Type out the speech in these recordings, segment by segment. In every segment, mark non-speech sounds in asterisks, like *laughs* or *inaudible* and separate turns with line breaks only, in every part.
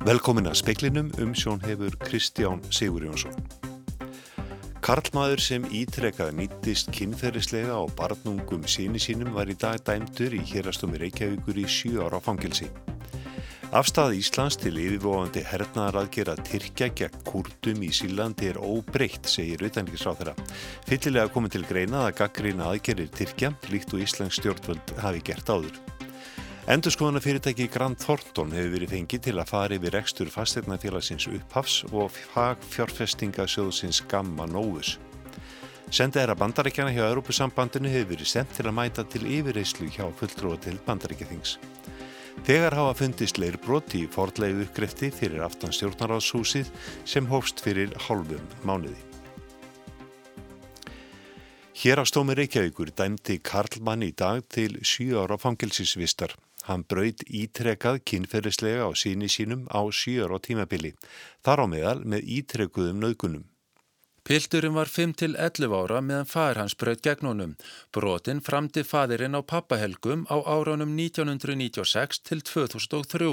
Velkomin að speklinum um sjón hefur Kristján Sigur Jónsson. Karlmaður sem ítrekkaði nýttist kynferðislega á barnungum síni sínum var í dag dæmdur í hérastómi Reykjavíkur í sjú ára fangilsi. Afstæða Íslands til yfirvofandi hernaðaraðgera Tyrkja gegn kurdum í Sílandi er óbreytt, segir auðvitaðnikisráð þeirra. Fyllilega komið til greina að gaggrina aðgerir Tyrkja, líkt og Íslands stjórnvöld hafi gert áður. Endurskoðana fyrirtæki Grand Thornton hefur verið fengið til að fara yfir rekstur fasteirnafélagsins upphafs og fagfjárfestingasjóðsins Gamma Novus. Sendaðara bandarækjana hjá Europasambandinu hefur verið sendt til að mæta til yfirreyslu hjá fulltróða til bandarækjathings. Þegar hafa fundist leirbrot í fordleiðu uppgrefti fyrir aftan stjórnaráðshúsið sem hófst fyrir hálfum mánuði. Hér á stómi Reykjavíkur dæmdi Karlmann í dag til 7 ára fangilsisvistar. Hann braud ítrekað kynferðislega á síni sínum á 7 ára tímabili. Þar á meðal með ítrekuðum nöðgunum.
Pilturinn var 5-11 ára meðan fær hans bröð gegn honum. Brotin framdi fadirinn á pappahelgum á áránum 1996 til 2003.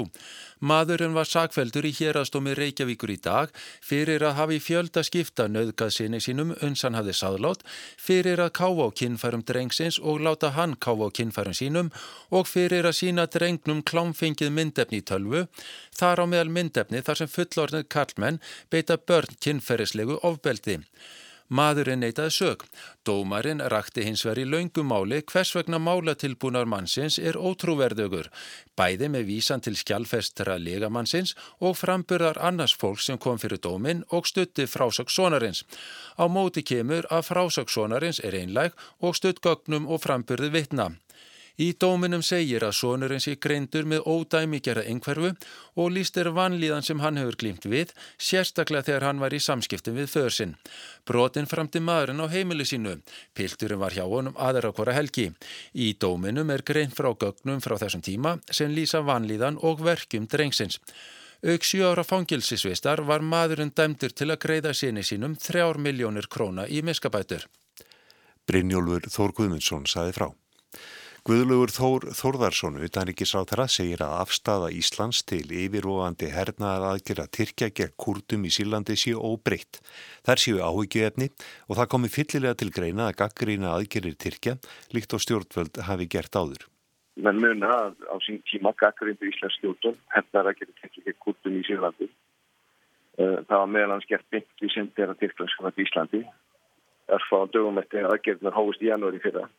Maðurinn var sakveldur í hérastómi Reykjavíkur í dag fyrir að hafi fjölda skipta nöðgað sinni sínum uns hann hafði sáðlátt, fyrir að káfa á kinnfærum drengsins og láta hann káfa á kinnfærum sínum og fyrir að sína drengnum klámfengið myndefni í tölvu, þar á meðal myndefni þar sem fullornið karlmenn beita börn kinnferðislegu ofbeldi. Maðurinn neytaði sög. Dómarinn rakti hins veri laungumáli hvers vegna málatilbúnar mannsins er ótrúverðugur, bæði með vísan til skjálfestra legamannsins og framburðar annars fólk sem kom fyrir dóminn og stutti frásaksónarins. Á móti kemur að frásaksónarins er einlæg og stuttgögnum og framburði vitna. Í dóminum segir að sonurinn sé greindur með ódæmigjara einhverfu og lístir vanlíðan sem hann hefur glýmt við, sérstaklega þegar hann var í samskiptum við föðsinn. Brotin framti maðurinn á heimili sínu. Pilturinn var hjá honum aðra hvora helgi. Í dóminum er greint frá gögnum frá þessum tíma sem lýsa vanlíðan og verkjum drengsins. Auk 7 ára fangilsisvistar var maðurinn dæmdur til að greiða síni sínum 3 miljónir króna í miskabætur.
Brynjólfur Þór Guðmundsson saði frá. Guðlugur Þór Þórðarsson utanrikiðsráþara segir að afstafa Íslands til yfirvofandi hernaðar aðgjör að Tyrkja gegn kurdum í Sílandi séu óbreytt. Þær séu áhyggjöfni og það komi fyllilega til greina að gaggrína aðgjörir Tyrkja líkt og stjórnvöld hafi gert áður.
menn muna að á sín tíma gaggrindu Íslands stjórnum hefðar að gera tekið gegn kurdum í Sýrlandi. Það var meðal hans gert byggt við sendir að Tyrklandskonat í Íslandi. Erfa á dögum eftir aðgerðnar hófust í janúari fyrra.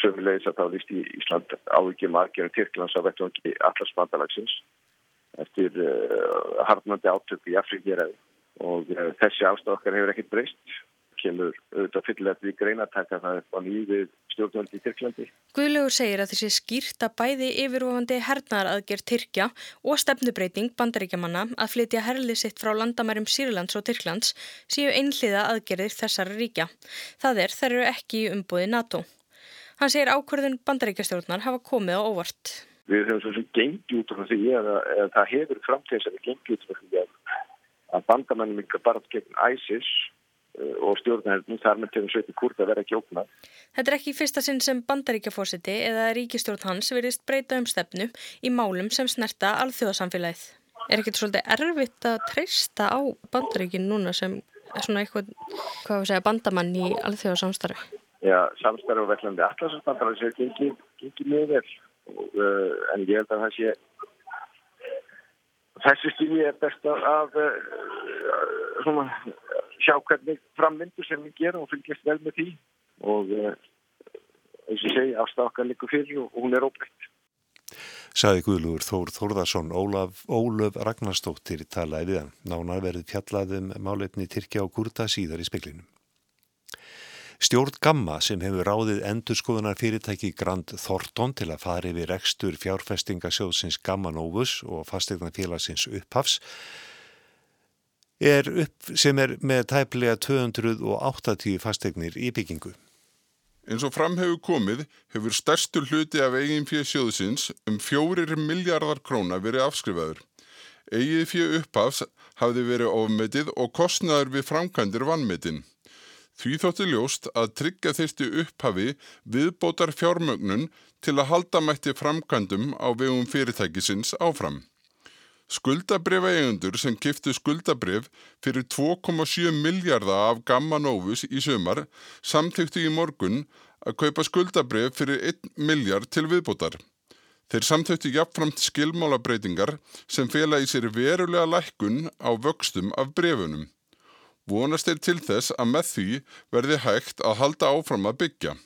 Sömulegis að þá líst í Ísland ávikið margirinn Tyrklands á vettvangi allarsbandalagsins eftir uh, harnandi átöku í Afrikjeraði og uh, þessi ástaf okkar hefur ekkert breyst kemur auðvitað fyllilega því greina að taka það á nýðið stjórnvöldi í Tyrklandi.
Guðlaugur segir að þessi skýrta bæði yfirvofandi hernaðaraðgerð Tyrkja og stefnubreiting bandaríkjamanna að flytja herlið sitt frá landamærum Sýrlands og Tyrklands séu einhliða aðgerðir þessara ríkja. Það er þær eru ekki í umbúði NATO. Hann segir ákvörðun bandaríkjastjórnar hafa komið á óvart.
Við höfum svo sem gengið út frá því að, að það hefur framtíðis að við gengið út frá því að, að bandamennum ykkur bara gegn ISIS uh, og stjórnarnir þar með til þess að kurta verða ekki óknar.
Þetta er ekki fyrsta sinn sem bandaríkjafósiti eða ríkistjórn hans verist breyta um stefnu í málum sem snerta alþjóðasamfélagið. Er ekkert svolítið erfitt að treysta á bandaríkin núna sem svona eitthvað, hvað við segja, bandamann í alþjóðasamstarfi?
Samstarf og vellandi allarsambandar þessi gengið gengi mjög vel uh, en ég held að það sé þessi stími er best að uh, svona, sjá hvernig framvindu sem við gerum og fylgjast vel með því og uh, eins og segi afstafkan líka fyrir og hún er óbreytt.
Saði Guðlúur Þór Þórðarsson Ólaf, Ólöf Ragnarstóttir talaði við hann. Nánar verið fjallaðum málefni Tyrkja og Kurta síðar í speklinum. Stjórn Gamma sem hefur ráðið endurskoðunar fyrirtæki Grand Thornton til að fari við rekstur fjárfestingasjóðsins Gamma Novus og fastegna félagsins upphafs er upp sem er með tæplega 280 fastegnir í byggingu.
Eins og fram hefur komið hefur stærstu hluti af eigin fyrir sjóðsins um fjórir miljardar króna verið afskrifaður. Eigið fyrir upphafs hafði verið ofmetið og kostnaður við framkvæmdir vannmetinn. Því þótti ljóst að tryggja þeirsti upphafi viðbótar fjármögnun til að halda mætti framkvæmdum á vegum fyrirtækisins áfram. Skuldabrifa eigundur sem kiftu skuldabrif fyrir 2,7 miljardar af Gamma Novus í sömar samþyktu í morgun að kaupa skuldabrif fyrir 1 miljard til viðbútar. Þeir samþöktu jafnframt skilmálabreitingar sem fela í sér verulega lækkun á vöxtum af brefunum. Vonast er til þess að með því verði hægt að halda áfram að byggja.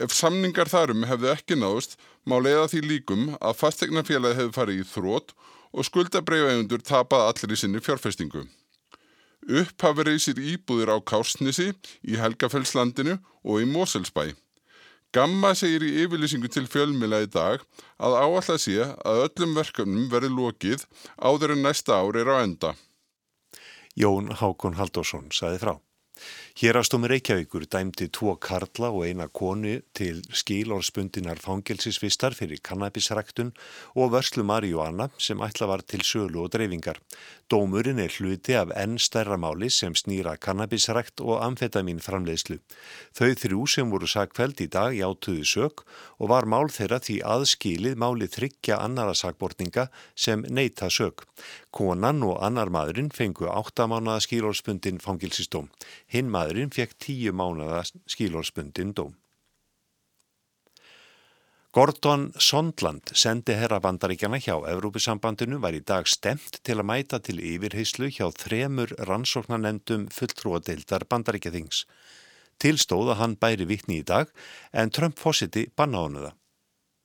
Ef samningar þarum hefðu ekki náðust, má leiða því líkum að fastegnafélagi hefði farið í þrótt og skuldabreiðegundur tapað allir í sinni fjárfestingu. Upphafi reysir íbúðir á Kársnisi, í Helgafellslandinu og í Moselsbæ. Gamma segir í yfirlýsingu til fjölmila í dag að áallega sé að öllum verkefnum verði lokið áður en næsta ár er á enda.
Jón Hákon Haldásson saði frá. Hérastómi Reykjavíkur dæmdi tvo karla og eina konu til skílórspundinar fangelsisvistar fyrir kannabisræktun og vörslu Marjuana sem ætla var til sölu og dreifingar. Dómurinn er hluti af enn stærra máli sem snýra kannabisrækt og amfetamin framleiðslu. Þau þrjú sem voru sakveld í dag játuðu sök og var mál þeirra því aðskilið máli þryggja annara sakbortninga sem neyta sök. Konan og annar maðurinn fengu áttamánaða skílórspundin fangilsistóm. Hinn maðurinn fekk tíu mánaða skílórspundin dóm. Gordon Sondland sendi herrabandaríkjana hjá Evrópusambandinu var í dag stemt til að mæta til yfirheyslu hjá þremur rannsóknarnendum fulltrúadeildar bandaríkjathings. Tilstóð að hann bæri vittni í dag en Trump fósiti banna honu það.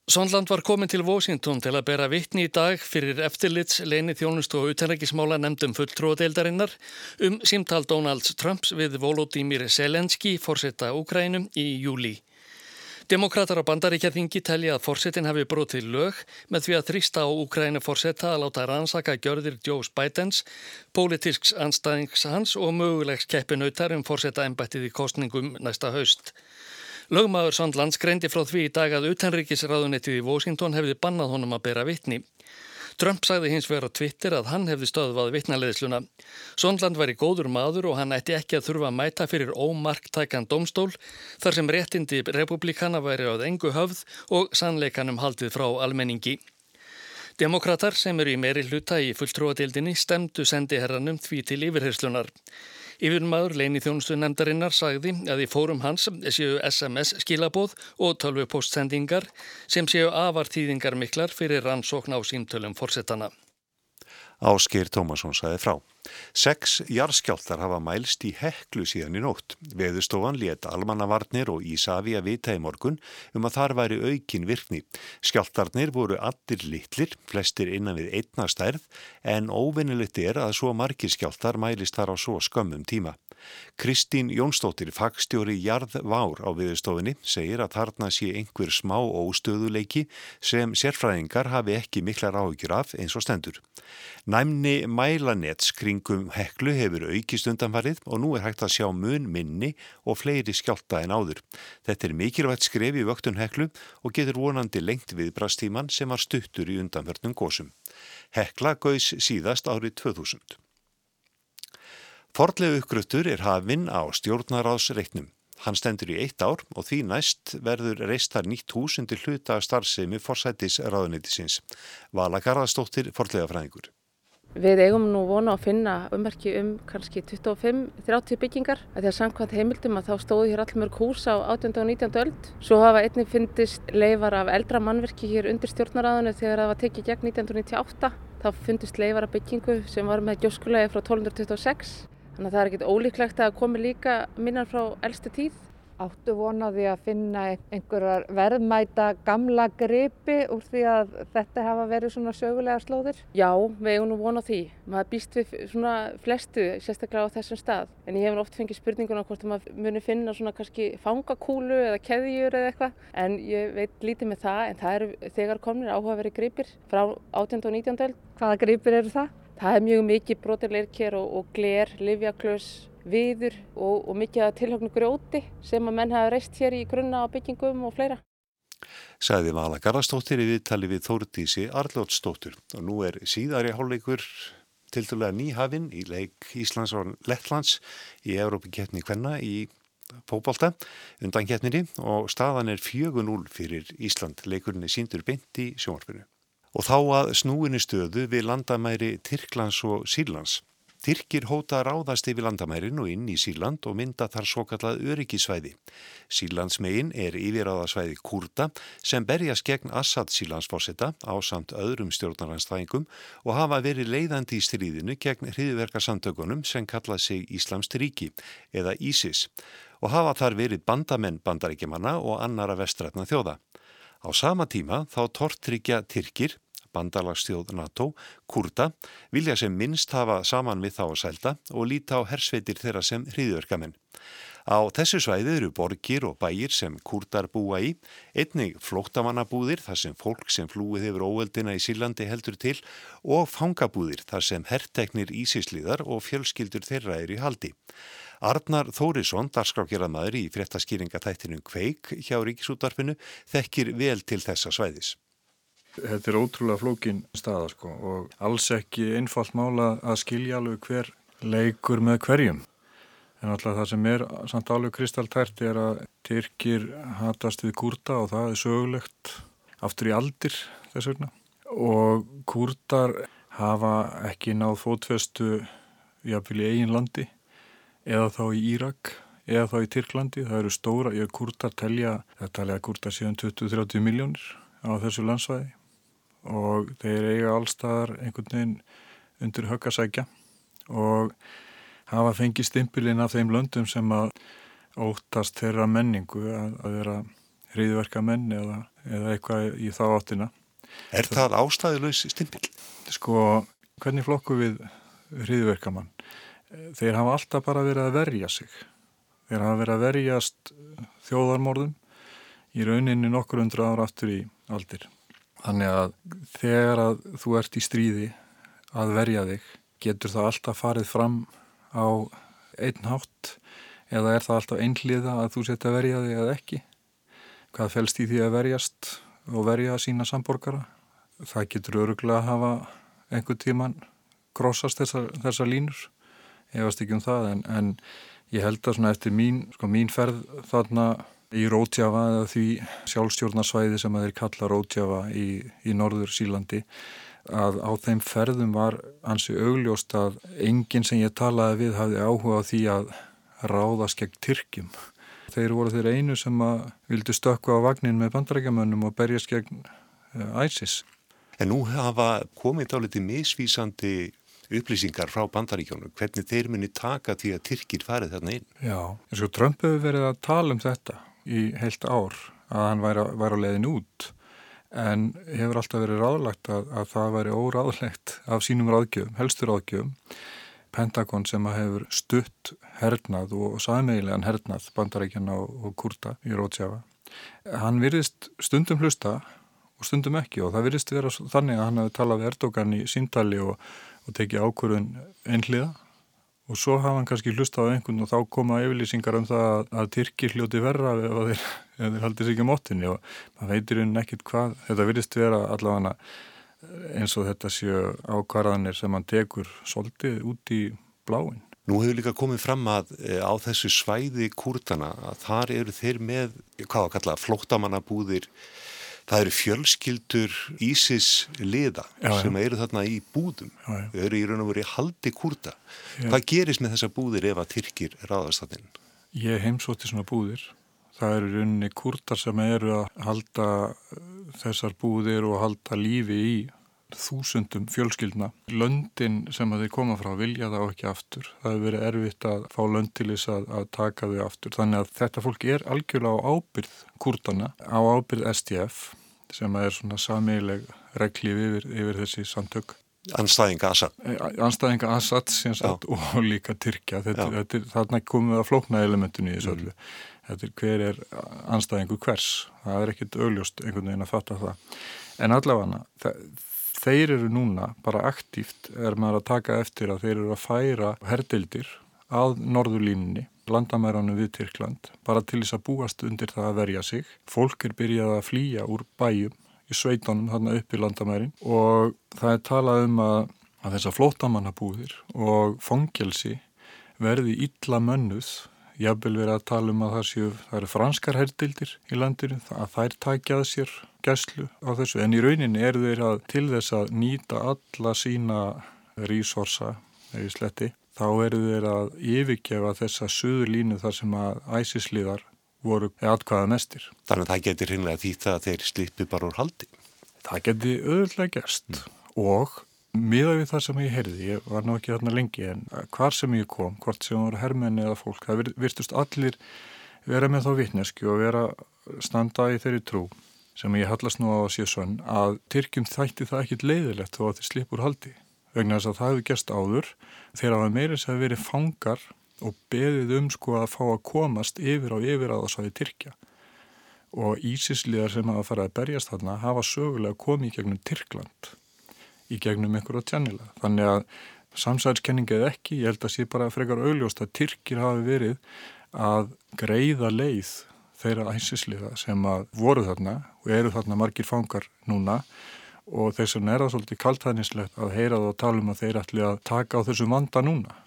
Sondland var komin til Washington til að bera vittni í dag fyrir eftirlits, leini þjónustu og utenrækismála nefndum fulltrúadeildarinnar um símtal Donalds Trumps við Volodymyr Zelenski, fórsetta Úkrænum, í júli. Demokrater á bandaríkjaþingi telja að fórsetin hafi brotið lög með því að þrýsta á Úkrænu fórsetta að láta rannsaka gjörðir Joe Bidens, pólitísks anstæðings hans og mögulegs keppinautar um fórsetta ennbættið í kostningum næsta haust. Lögmaður Sandland skreindi frá því í dag að utanríkisraðunettið í Washington hefði bannað honum að bera vittni. Trump sagði hins vegar á Twitter að hann hefði stöðvað vittnaleðsluna. Sondland var í góður maður og hann ætti ekki að þurfa að mæta fyrir ómarktækan domstól þar sem réttindi republikana væri áð engu höfð og sannleikanum haldið frá almenningi. Demokrater sem eru í meiri hluta í fulltrúadildinni stemdu sendi herranum því til yfirherslunar. Yfirmaður leini þjónustu nefndarinnar sagði að í fórum hans séu SMS skilabóð og tölvu postsendingar sem séu afartíðingar miklar fyrir rannsókn á símtölum fórsetana.
Ásker Tómasson saði frá. Seks jarðskjáltar hafa mælst í heklu síðan í nótt. Veðustofan let almannavarnir og Ísafi að vita í morgun um að þar væri aukin virkni. Skjáltarnir voru allir litlir, flestir innan við einna stærð, en óvinnilegt er að svo margir skjáltar mælist þar á svo skömmum tíma. Kristín Jónsdóttir, fagstjóri Jarð Vár á viðstofinni, segir að þarna sé einhver smá óstöðuleiki sem sérfræðingar hafi ekki miklar áhugjur af eins og stendur. Næmni mælanets kringum heklu hefur aukist undanfarið og nú er hægt að sjá mun minni og fleiri skjálta en áður. Þetta er mikilvægt skref í vöktun heklu og getur vonandi lengt við brastíman sem var stuttur í undanförnum gósum. Hekla gauðs síðast árið 2000. Fordlegu uppgröttur er hafinn á stjórnaráðsreiknum. Hann stendur í eitt ár og því næst verður reistar nýtt hús undir hluta starfsemi forsættis ráðunitisins. Vala Garðarstóttir, fordlega fræðingur.
Við eigum nú vona að finna ummerki um kannski 25-30 byggingar. Þegar samkvæmt heimildum að þá stóðu hér allmörg hús á 18. og 19. öld. Svo hafa einnig fyndist leifar af eldra mannverki hér undir stjórnaráðinu þegar það var tekið gegn 1998. Þá fundist leifar af byggingu sem var með gjóskulegi frá 1226. Þannig að það er ekkit ólíklegt að komi líka minnar frá eldstu tíð.
Áttu vonaði að finna einhverjar verðmæta gamla gripi úr því að þetta hafa verið svona sögulega slóðir?
Já, við eigum nú vona því. Maður býst við svona flestu, sérstaklega á þessum stað. En ég hef oft fengið spurninguna hvort maður muni finna svona kannski fangakúlu eða keðjur eða eitthvað. En ég veit lítið með það, en það eru þegar komnir áhugaverið gripir frá 18. og 19. öll.
Hvaða gripir eru það?
Það er mjög mikið brotileirker og, og gler, livjaklaus, viður og, og mikið að tilhagnu grjóti sem að menn hafa reist hér í grunna á byggingum og fleira.
Sæði Vala Garðarstóttir í viðtali við Þórdísi Arlótsdóttur og nú er síðari hálfleikur til dælulega nýhafinn í leik Íslands og Lettlands í Európa-keppni Kvenna í fókbalta undan keppninni og staðan er 4-0 fyrir Ísland. Leikurinn er síndur beint í sjónvarpinu. Og þá að snúinni stöðu við landamæri Tyrklands og Sýrlands. Tyrkir hóta ráðast yfir landamærin og inn í Síland og mynda þar svo kallað öryggisvæði. Sílandsmegin er yfiráðasvæði Kurda sem berjast gegn Assad Sílandsforsetta á samt öðrum stjórnaranstæðingum og hafa verið leiðandi í stríðinu gegn hriðverkarsamtökunum sem kallað sig Íslamst ríki eða ISIS og hafa þar verið bandamenn bandaríkjumanna og annara vestrætna þjóða. Á sama tíma þá tortryggja Tyrkir bandalagstjóð NATO, Kurda, vilja sem minnst hafa saman við þá að sælda og líta á hersveitir þeirra sem hriðverkamenn. Á þessu svæði eru borgir og bæir sem kurdar búa í, einnig flóttamannabúðir þar sem fólk sem flúið hefur óöldina í Sílandi heldur til og fangabúðir þar sem herrteknir ísísliðar og fjölskyldur þeirra er í haldi. Arnar Þórisson, darskrákjaraðmaður í fréttaskýringatættinum Kveik hjá Ríkisútarfinu, þekkir vel til þessa svæðis.
Þetta er ótrúlega flókin staða sko og alls ekki einfalt mála að skilja alveg hver leikur með hverjum. En alltaf það sem er samt alveg kristaltært er að Tyrkir hatast við kurda og það er sögulegt aftur í aldir þess vegna. Og kurdar hafa ekki náð fótfestu jáfnvel í eigin landi eða þá í Írak eða þá í Tyrklandi. Það eru stóra, ég kurdar telja, það talja að kurdar séum 20-30 miljónir á þessu landsvæði og þeir eiga allstaðar einhvern veginn undir höggasækja og hafa fengið stimpilinn af þeim löndum sem að óttast þeirra menningu að, að vera hriðverka menn eða, eða eitthvað í þá áttina.
Er það ástæðilegs stimpil?
Sko, hvernig flokku við hriðverka mann? Þeir hafa alltaf bara verið að verja sig. Þeir hafa verið að verjast þjóðarmorðum í rauninni nokkur undra ára aftur í aldir. Þannig að þegar að þú ert í stríði að verja þig, getur það alltaf farið fram á einn hátt eða er það alltaf einhliða að þú setja að verja þig eða ekki? Hvað fælst í því að verjast og verja sína samborgara? Það getur öruglega að hafa einhver tíman krossast þessar, þessar línur, veist ekki um það en, en ég held að eftir mín, sko, mín ferð þarna í Rótjafa eða því sjálfstjórnarsvæði sem þeir kalla Rótjafa í, í norður Sílandi að á þeim ferðum var ansi augljóst að enginn sem ég talaði við hafði áhuga á því að ráðast gegn Tyrkjum. Þeir voru þeir einu sem að vildi stökku á vagnin með bandarækjamönnum og berjast gegn uh, ISIS.
En nú hafa komið dáliti misvísandi upplýsingar frá bandaríkjónu, hvernig þeir muni taka því að Tyrkir farið þarna inn?
Já, eins og Trump hefur verið að tala um þetta í heilt ár að hann væri, væri á leiðin út en hefur alltaf verið ráðlagt að, að það væri óráðlegt af sínum ráðgjöfum, helstur ráðgjöfum Pentagon sem hefur stutt hernað og saðmegilegan hernað bandarækjana og, og kurta í Rótsjáfa. Hann virðist stundum hlusta og stundum ekki og það virðist vera þannig að hann hefur talað við Erdogan í síntali og, og tekið ákvörðun einhliða og svo hafa hann kannski hlustað á einhvern og þá koma yfirlýsingar um það að, að Tyrkir hljóti verra ef þeir, *laughs* þeir haldið sér ekki móttinni og maður veitir einhvern ekkit hvað, þetta virðist vera allavega eins og þetta séu ákvarðanir sem hann tekur svolítið út í bláin.
Nú hefur líka komið fram að e, á þessu svæði kúrtana að þar eru þeir með, hvað að kalla, flóttamannabúðir það eru fjölskyldur Ísis liða já, sem já. eru þarna í búðum. Já, eru í raun og verið haldi kurta hvað gerist með þessa búðir ef að Tyrkir ráðast inn?
Ég heimsótti svona búðir. Það eru raunni kurtar sem eru að halda uh, þessar búðir og halda lífi í þúsundum fjölskyldna. Löndin sem þeir koma frá vilja þá ekki aftur. Það hefur verið erfitt að fá lönd til þess að, að taka þau aftur. Þannig að þetta fólk er algjörlega á ábyrð kurdana, á ábyrð STF sem er svona samíleg reglíf yfir, yfir þessi samtök.
Anstæðinga Assad.
Anstæðinga Assad sagt, og líka Tyrkja. Þetta, þetta, þarna komum við að flókna elementinu í þessu öllu. Mm. Þetta er hver er anstæðingu hvers. Það er ekkit augljóst einhvern veginn að fatta það. En allavega, þeir eru núna bara aktíft er maður að taka eftir að þeir eru að færa herdildir að norðurlínunni, landamæranum við Tyrkland, bara til þess að búast undir það að verja sig. Fólk er byrjað að flýja úr bæjum í sveitunum þarna upp í landamærin og það er talað um að, að þessa flótamannabúðir og fangelsi verði illa mönnuð jafnvel verið að tala um að það séu, það eru franskar herdildir í landinu, að þær takjað sér gæslu á þessu, en í rauninni er þeir að til þess að nýta alla sína resursa, eða sletti, þá eru þeir að yfirgefa þessa suður línu þar sem að æsisliðar voru aðkvaða mestir.
Þannig að það getur hinnlega því það að þeir slippi bara úr haldi.
Það geti öðurlega gerst mm. og miða við það sem ég heyrði, ég var nú ekki þarna lengi en hvar sem ég kom, hvort sem voru hermenni eða fólk, það virtust allir vera með þá vittneski og vera standa í þeirri trú sem ég hallast nú á að sé svon að Tyrkjum þætti það ekkit leiðilegt þó að þeir slipur haldi. Vegna þess að það hefur gæst áður þegar að meiris hefur verið fangar og beðið um sko að fá að komast yfir á yfir á þess að þið Tyrkja. Og Ísisliðar sem hafa farið að berjast þarna hafa sögulega komið gegnum Tyrkland í gegnum einhverja tjannila. Þannig að samsæðiskenningi eða ekki, ég held að sé bara frekar augljóst að Tyrkir hafi verið að greiða leið þeirra æsisliða sem að voru þarna og eru þarna margir fangar núna og þess vegna er það svolítið kaltæðnislegt að heyra það og tala um að þeir ætli að taka á þessu vanda núna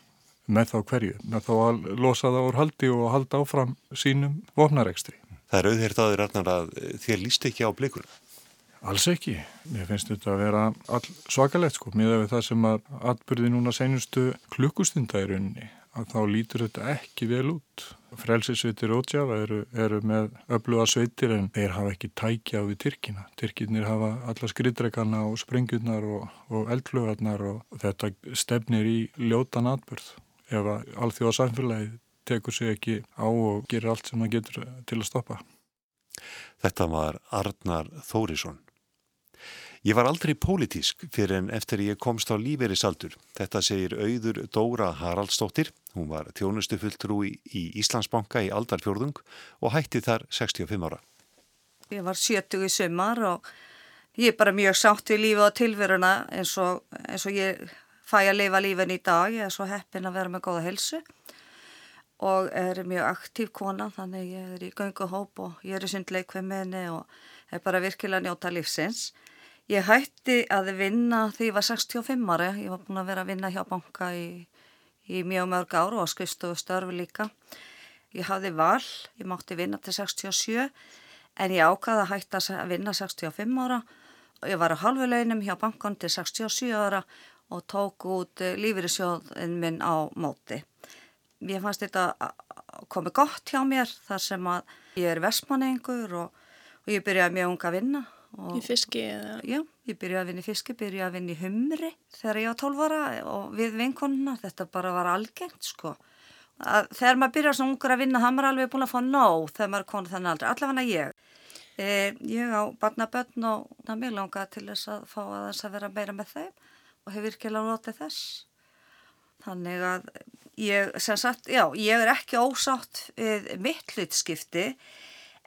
með þá hverju, með þá að losa það úr haldi og halda áfram sínum vofnarekstri.
Það er auðvitað aður að þér líst ekki á blikurna.
Alls ekki. Mér finnst þetta að vera all svakalegt sko, miða við það sem að atbyrði núna senustu klukkustunda í rauninni, að þá lítur þetta ekki vel út. Frelsisveitir Ótsjafa eru, eru með öfluga sveitir en þeir hafa ekki tækja við Tyrkina. Tyrkinir hafa alla skrytrekana og sprengjurnar og, og eldflugarnar og þetta stefnir í ljótan atbyrð ef að alþjóða samfélagi tekur sig ekki á og gerir allt sem það getur til að stoppa.
Þetta var Arnar Þórisson. Ég var aldrei pólitísk fyrir en eftir ég komst á lífeyrisaldur. Þetta segir auður Dóra Haraldsdóttir. Hún var tjónustufulltrúi í Íslandsbanka í aldarfjörðung og hætti þar 65 ára.
Ég var 70 í sömmar og ég er bara mjög sátt við lífi og tilveruna eins og, eins og ég fæ að lifa lífin í dag. Ég er svo heppin að vera með góða helsu og er mjög aktív kona þannig ég er í gönguhóp og ég er í sundleikveiminni og er bara virkilega að njóta lífsins. Ég hætti að vinna því ég var 65 ári, ég var búin að vera að vinna hjá banka í, í mjög mörg áru og skrifstofu störfi líka. Ég hafði val, ég mátti vinna til 67 en ég ákvaði að hætta að vinna 65 ára og ég var á halvuleginum hjá bankan til 67 ára og tók út lífyrirsjóðin minn á móti. Ég fannst þetta komið gott hjá mér þar sem að ég er vestmanningur og, og ég byrjaði mjög unga að vinna
Í fiski eða?
Já, ég byrjaði að vinna í fiski, byrjaði að vinna í humri þegar ég var 12 ára og við vinkonuna, þetta bara var algengt sko. Að, þegar maður byrjar svona ungur að vinna, það maður alveg búin að fá nóg þegar maður er konið þannig aldrei, allavega ég. E, ég á barnabötn og það mér langaði til þess að fá að þess að vera meira með þeim og hefur virkilega notið þess. Þannig að ég, sem sagt, já, ég er ekki ósátt við mitt hlutskipti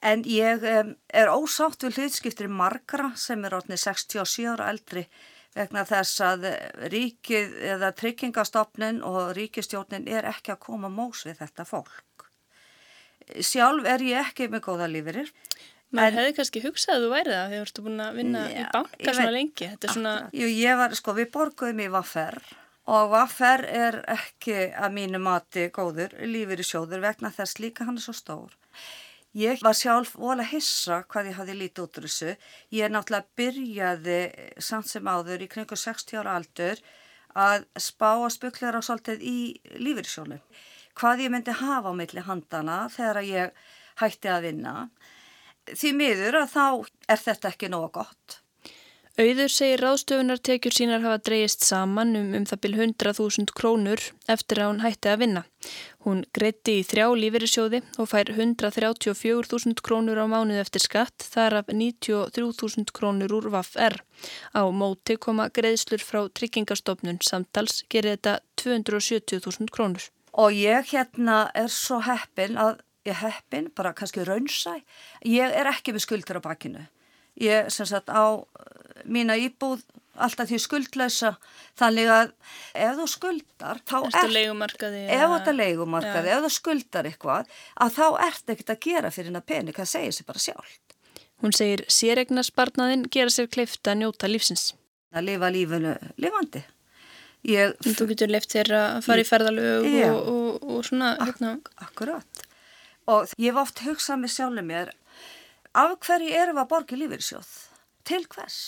En ég um, er ósátt við hlutskiptir margra sem er orðinni 67 ára eldri vegna þess að ríkið eða tryggingastofnin og ríkistjórnin er ekki að koma mós við þetta fólk. Sjálf er ég ekki með góða lífirir.
Man hefði kannski hugsað að þú værið það þegar þú ertu búin að vinna ja, í banka svona lengi. Svona...
Jú, ég var, sko, við borguðum í Vaffer og Vaffer er ekki að mínu mati góður lífiri sjóður vegna þess líka hann er svo stór. Ég var sjálf vola hissa hvað ég hafði lítið út úr þessu. Ég náttúrulega byrjaði samt sem áður í kringu 60 ára aldur að spá að spukla á svolítið í lífyrsjónu. Hvað ég myndi hafa á milli handana þegar ég hætti að vinna. Því miður að þá er þetta ekki nóga gott.
Auður segir ráðstöfunartekjur sínar hafa dreyist saman um um það byl 100.000 krónur eftir að hún hætti að vinna. Hún greitti í þrjá lífeyrissjóði og fær 134.000 krónur á mánuð eftir skatt þar af 93.000 krónur úr VAF-R. Á móti koma greiðslur frá tryggingastofnun samtals gerir þetta 270.000 krónur.
Og ég hérna er svo heppin að ég heppin, bara kannski raunsæ, ég er ekki með skuldur á bakinu. Ég sem sagt á mína íbúð alltaf því skuldlösa þannig að ef þú skuldar þá
er leikumarkaði
ef þetta leikumarkaði, ja. ef þú skuldar eitthvað að þá ert ekkert að gera fyrir hennar pening það segir sér bara sjálf
Hún segir sérregna sparnaðin gera sér kleifta að njóta lífsins
að lifa lífunu lifandi
Ég, þú getur left þér að fara í ferðalög og, og, og svona
hérna. Ak Akkurat og ég hef oft hugsað með sjálfur mér af hverju erum við að borga lífeyrissjóð? Til hvers?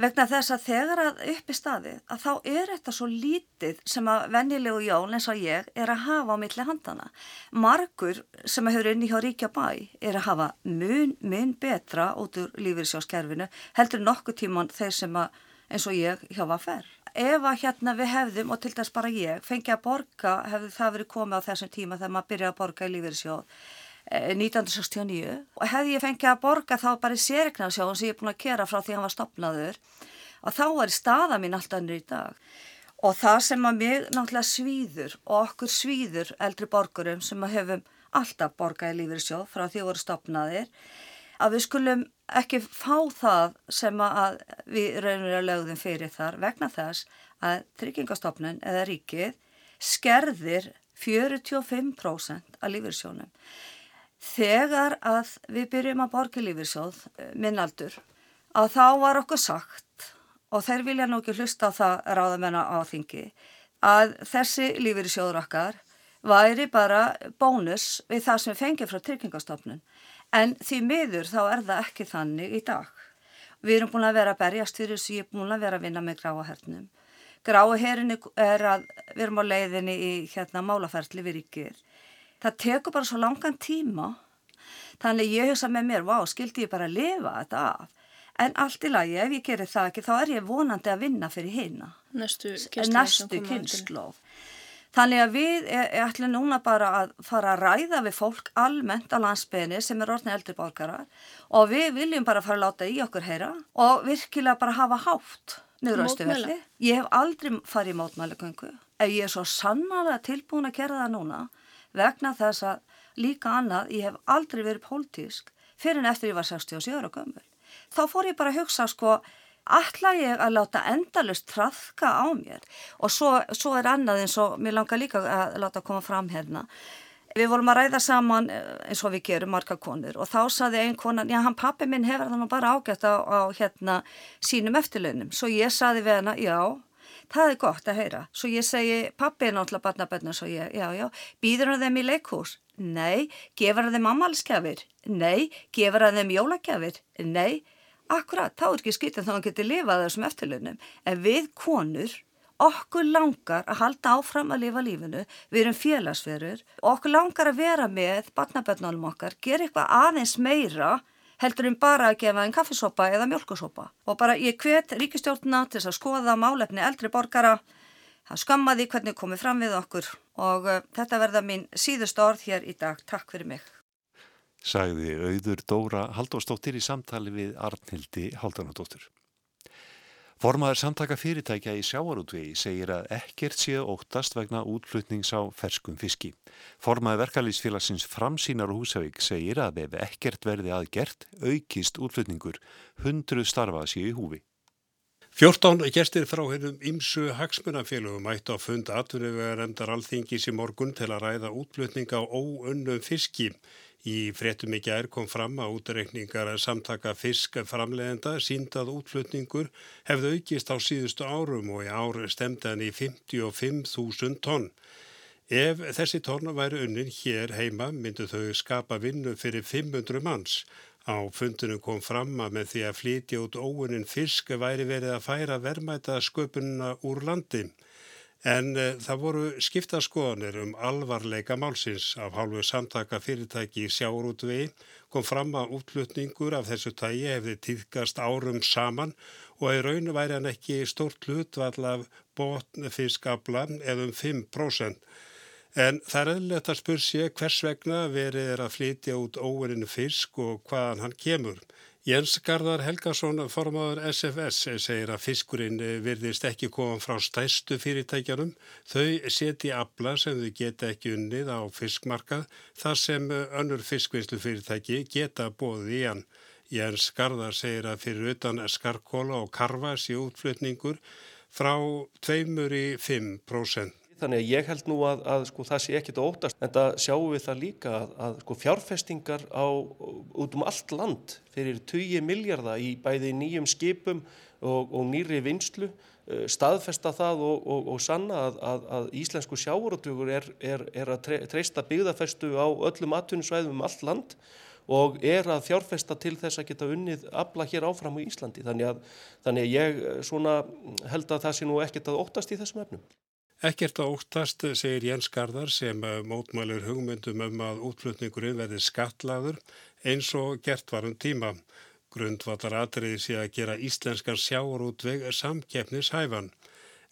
Vegna þess að þegar að upp í staði að þá er þetta svo lítið sem að vennilegu jól eins og ég er að hafa á milli handana. Margur sem að höfður inn í hjá Ríkja bæ er að hafa mun, mun betra út úr lífeyrissjóðskerfinu heldur nokkuð tíman þeir sem að eins og ég hjá var færr. Ef að hérna við hefðum og til dæs bara ég fengi að borga hefði það verið komið á þessum tíma þegar maður byrjaði að borga í lífeyrissjóð 1969 eh, og hefði ég fengið að borga þá bara í sérignarsjóðum sem ég er búin að kera frá því hann var stopnaður og þá var staða mín alltaf ennur í dag. Og það sem að mig náttúrulega svíður og okkur svíður eldri borgurum sem að hefum alltaf borgað í lífyrsjóð frá því að voru stopnaðir að við skulum ekki fá það sem að við raunverulega lögðum fyrir þar vegna þess að tryggingastofnun eða ríkið skerðir 45% af lífyrsjónum Þegar að við byrjum að borga lífisjóð eh, minnaldur að þá var okkur sagt og þeir vilja nú ekki hlusta á það ráðamennar á þingi að þessi lífisjóður okkar væri bara bónus við það sem við fengið frá tryggingastofnun en því miður þá er það ekki þannig í dag. Við erum búin að vera að berjast fyrir þessu, ég er búin að vera að vinna með gráahernum. Gráaherinni er að við erum á leiðinni í hérna málaferðli við ríkir það tekur bara svo langan tíma. Þannig ég hugsa með mér, vá, skildi ég bara að lifa þetta af? En allt í lagi, ef ég gerir það ekki þá er ég vonandi að vinna fyrir hina.
Næstu
kynnslóf þannig að við e, e, ætlum núna bara að fara að ræða við fólk almennt á landsbygðinni sem er orðin eldri bólkarar og við viljum bara fara að láta í okkur heyra og virkilega bara hafa hátt niður á Östuvelli. Ég hef aldrei farið í mótmælegöngu. Ef ég er svo sannarlega tilbúin að gera það núna vegna þess að líka annað, ég hef aldrei verið pólitísk fyrir en eftir ég var 67 ára gömul. Þá fór ég bara að hugsa sko, ætla ég að láta endalust trafka á mér og svo, svo er annað eins og mér langar líka að láta koma fram hérna. Við vorum að ræða saman eh, eins og við gerum marga konur og þá saði einn konan, já hann pappi minn hefur þannig bara ágætt á, á hérna sínum eftirlaunum. Svo ég saði við hana, já það er gott að heyra. Svo ég segi, pappi er náttúrulega barnabönn og svo ég, já, já, býður hann þeim í leikhús? Nei. Gefur hann þeim ammalskjafir? Nei. Gefur hann þeim jólagjafir? Nei. Akkurat, þá er ekki skýttin þá hann getur lifað þessum eftirlunum. En við konur, okkur langar að halda áfram að lifa lífinu, við erum félagsverur, okkur langar að vera með barnabönnálum okkar, gera eitthvað aðeins meira heldur um bara að gefa einn kaffisopa eða mjölkusopa og bara ég hvet ríkistjórnuna til að skoða málefni eldri borgara það skammaði hvernig komið fram við okkur og uh, þetta verða mín síðust orð hér í dag. Takk fyrir mig.
Sagði auður Dóra Haldóstóttir í samtali við Arnhildi Haldanadóttur. Formaður samtaka fyrirtækja í sjáarútvegi segir að ekkert séu óttast vegna útflutnings á ferskum fiski. Formaður verkalýsfélagsins Framsýnar Húsavík segir að ef ekkert verði aðgert aukist útflutningur, hundru starfa séu í húfi.
14 gestir frá hennum ymsu hagsmunafélögum ættu að funda atvinnuvegar endar alþingis í morgun til að ræða útflutning á óunnum fiski. Í fréttum í gær kom fram að útreikningar samtaka fiskframlegenda síndað útflutningur hefði aukist á síðustu árum og í ár stemdi hann í 55.000 tonn. Ef þessi tonn væri unnin hér heima myndu þau skapa vinnu fyrir 500 manns. Á fundinu kom fram að með því að flytja út óunin fisk væri verið að færa verðmæta sköpununa úr landi. En uh, það voru skiptaskoðanir um alvarleika málsins af hálfu samtaka fyrirtæki í sjáurútvegi kom fram að útlutningur af þessu tægi hefði týðkast árum saman og í raunu væri hann ekki stort hlutvall af botnfiskabla eða um 5%. En það er eðlert að spursi hvers vegna verið er að flytja út óverinu fisk og hvaðan hann kemur. Jens Garðar Helgason, formadur SFS, segir að fiskurinn virðist ekki koma frá stæstu fyrirtækjarum. Þau seti abla sem þau geta ekki unnið á fiskmarkað þar sem önnur fiskvinnslu fyrirtæki geta bóðið í hann. Jens Garðar segir að fyrir utan skarkóla og karva sé útflutningur frá 2-5%.
Þannig að ég held nú að, að sko, það sé ekkit óttast en það sjáum við það líka að, að sko, fjárfestingar á, út um allt land fyrir 20 miljardar í bæði nýjum skipum og, og nýri vinslu uh, staðfesta það og, og, og sanna að, að, að íslensku sjáurútugur er, er, er að tre, treysta byggðafestu á öllum atvinnusvæðum um allt land og er að fjárfesta til þess að geta unnið abla hér áfram á Íslandi. Þannig að, þannig að ég uh, held að það sé nú ekkert að óttast í þessum efnum.
Ekkert að óttast, segir Jens Garðar sem uh, mótmælur hugmyndum um að útflutningurinn verði skatlaður eins og gert var um tíma. Grundvallar atriði sé að gera íslenskan sjáurútveg samkeppnishæfan.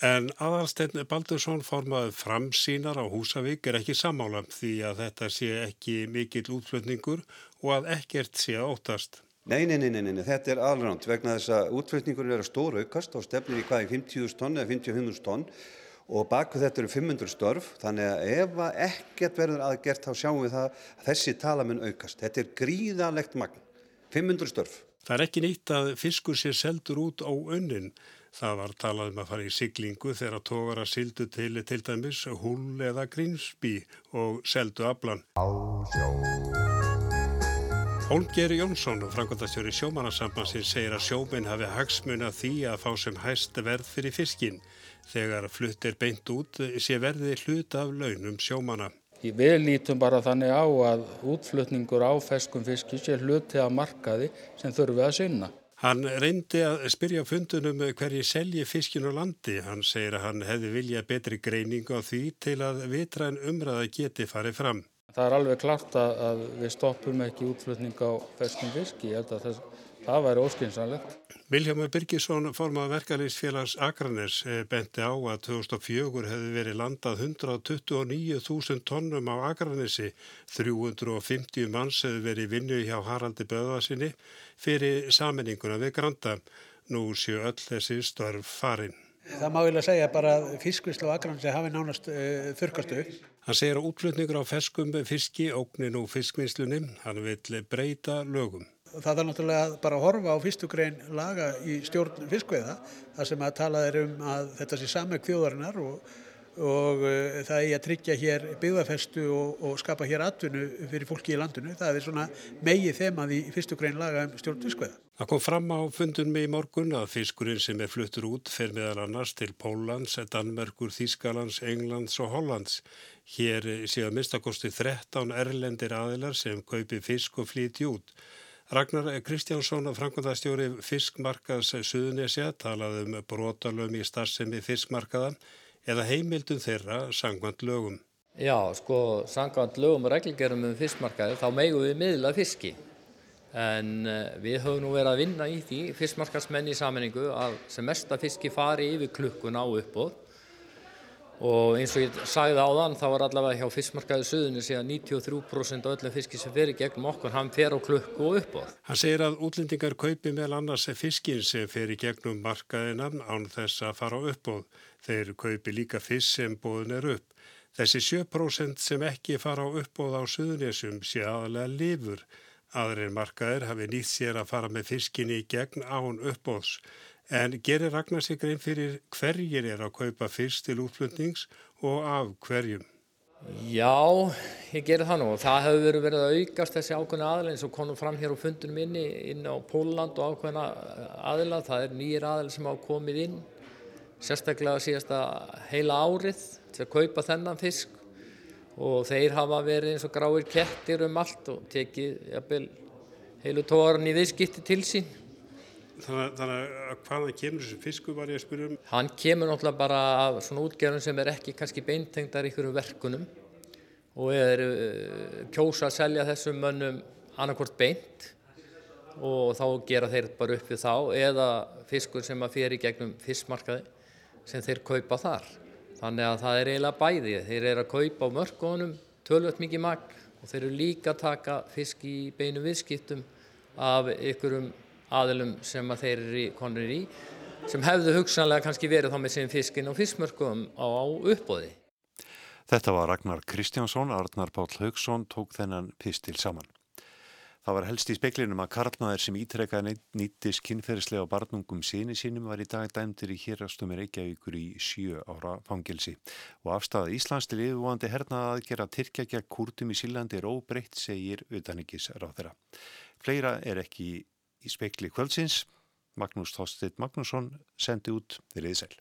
En aðalsteinn Baldursson formaði framsýnar á Húsavík er ekki samálam því að þetta sé ekki mikill útflutningur og að ekkert sé að óttast.
Nei, nei, nei, nei, nei. þetta er alránt vegna þess að útflutningur er að stóra aukast og stefnir í hvað í 50.000 tonn eða 55.000 tonn og baku þetta eru 500 störf þannig að ef ekkert verður aðgert þá sjáum við það að þessi tala mun aukast. Þetta er gríðalegt magn, 500 störf.
Það er ekki nýtt að fiskur sé seldur út á önnin. Það var talað um að fara í siglingu þegar tógar að sildu til til dæmis hull eða grínsbí og seldu aflan. Hólmgeri Jónsson, framkvæmdastjóri sjómanarsambansins, segir að sjóminn hafi hagsmuna því að fá sem hæst verð fyrir fiskinn. Þegar flutt er beint út sé verði hlut af launum sjómana.
Við lítum bara þannig á að útflutningur á feskum fiski sé hluti að markaði sem þurfi að sinna.
Hann reyndi að spyrja fundunum hverji selji fiskinu landi. Hann segir að hann hefði vilja betri greiningu á því til að vitræn umræða geti farið fram.
Það er alveg klart að við stoppum ekki útflutning á feskum fiski. Ég held að það, það væri óskinsanlegt.
Viljámur Birgisson, formað verkefliðsfélags Akranes, eh, benti á að 2004 hefði verið landað 129.000 tonnum á Akranesi. 350 manns hefði verið vinnu hjá Haraldi Böðvarsinni fyrir saminninguna við Granda. Nú séu öll þessi störf farin.
Það má vilja segja bara að fiskvislu á Akranesi hafi nánast uh, þurkastu.
Hann segir að útflutningur á feskum fiski ógnin og fiskvinnslunni. Hann vil breyta lögum.
Það er náttúrulega bara að horfa á fyrstu grein laga í stjórn fiskveiða þar sem að talað er um að þetta sé samme kjóðarinnar og, og uh, það er að tryggja hér byggðarfestu og, og skapa hér atvinnu fyrir fólki í landinu. Það er svona megið þemað í fyrstu grein laga um stjórn fiskveiða.
Það kom fram á fundunmi í morgun að fiskurinn sem er fluttur út fer meðal annars til Pólans, Danmerkur, Þískalands, Englands og Hollands. Hér séu að minnstakosti 13 erlendir aðilar sem kaupi fisk og flíti út. Ragnar Kristjánsson, framkvæmdastjóri Fiskmarkaðs Suðunesja, talaði um brotalöfum í starfsemi fiskmarkaða eða heimildum þeirra sangvand lögum.
Já, sko, sangvand lögum og reglgerum um fiskmarkaði, þá megum við miðla fiski. En uh, við höfum nú verið að vinna í því, fiskmarkaðsmenn í sammenningu, að sem mesta fiski fari yfir klukkun á uppbóð og eins og ég sagði á þann þá var allavega hjá fiskmarkaðu suðunni síðan 93% af öllum fiski sem í gegnum okkur hann fer á klukku og uppáð.
Hann segir að útlendingar kaupi meðal annars fiskin sem fer í gegnum markaðina án þess að fara á uppáð. Þeir kaupi líka fisk sem bóðin er upp. Þessi 7% sem ekki fara á uppáð á suðunisum sé aðalega lifur. Aðrir markaðir hafi nýtt sér að fara með fiskinni í gegn án uppáðs. En gerir Ragnar sig grein fyrir hverjir er að kaupa fyrst til útflutnings og af hverjum?
Já, ég gerir það nú. Það hefur verið að aukast þessi ákveðna aðila eins og konum fram hér á fundunum inni inn á Póland og ákveðna aðila. Það er nýjir aðila sem hafa komið inn, sérstaklega síðasta heila árið til að kaupa þennan fisk og þeir hafa verið eins og gráir kettir um allt og tekið jafnvel, heilu tóran í viðskipti til sín.
Þannig, þannig að hvaðan kemur þessu fisku var ég að spyrja um?
Hann kemur náttúrulega bara af svona útgerðum sem er ekki kannski beintengdar ykkur um verkunum og er uh, kjósa að selja þessum mönnum annarkort beint og þá gera þeir bara upp við þá eða fiskur sem að fyrir gegnum fiskmarkaði sem þeir kaupa þar. Þannig að það er eiginlega bæði. Þeir eru að kaupa á mörkunum tölvöld mikið magn og þeir eru líka að taka fisk í beinu viðskiptum af ykkurum aðilum sem að þeir eru konur í sem hefðu hugsanlega kannski verið þá með sin fiskin og fiskmörkum á, uppbóði.
Þetta var Ragnar Kristjánsson, Arnar Páll Haugsson tók þennan pistil saman. Það var helst í speklinum að Karlmaður sem ítrekkaði nýttis kynferðislega á barnungum síni sínum var í dag dæmdur í hérastum Reykjavíkur í sjö ára fangilsi og afstæða Íslands til yfirvóandi hernaða að gera Tyrkja gegn kúrtum í Sílandi er óbreytt, segir utaningis ráð þeirra. Fleira er ekki í spekli kvöldsins. Magnús Þorstedt Magnússon sendi út þeirriði sæl.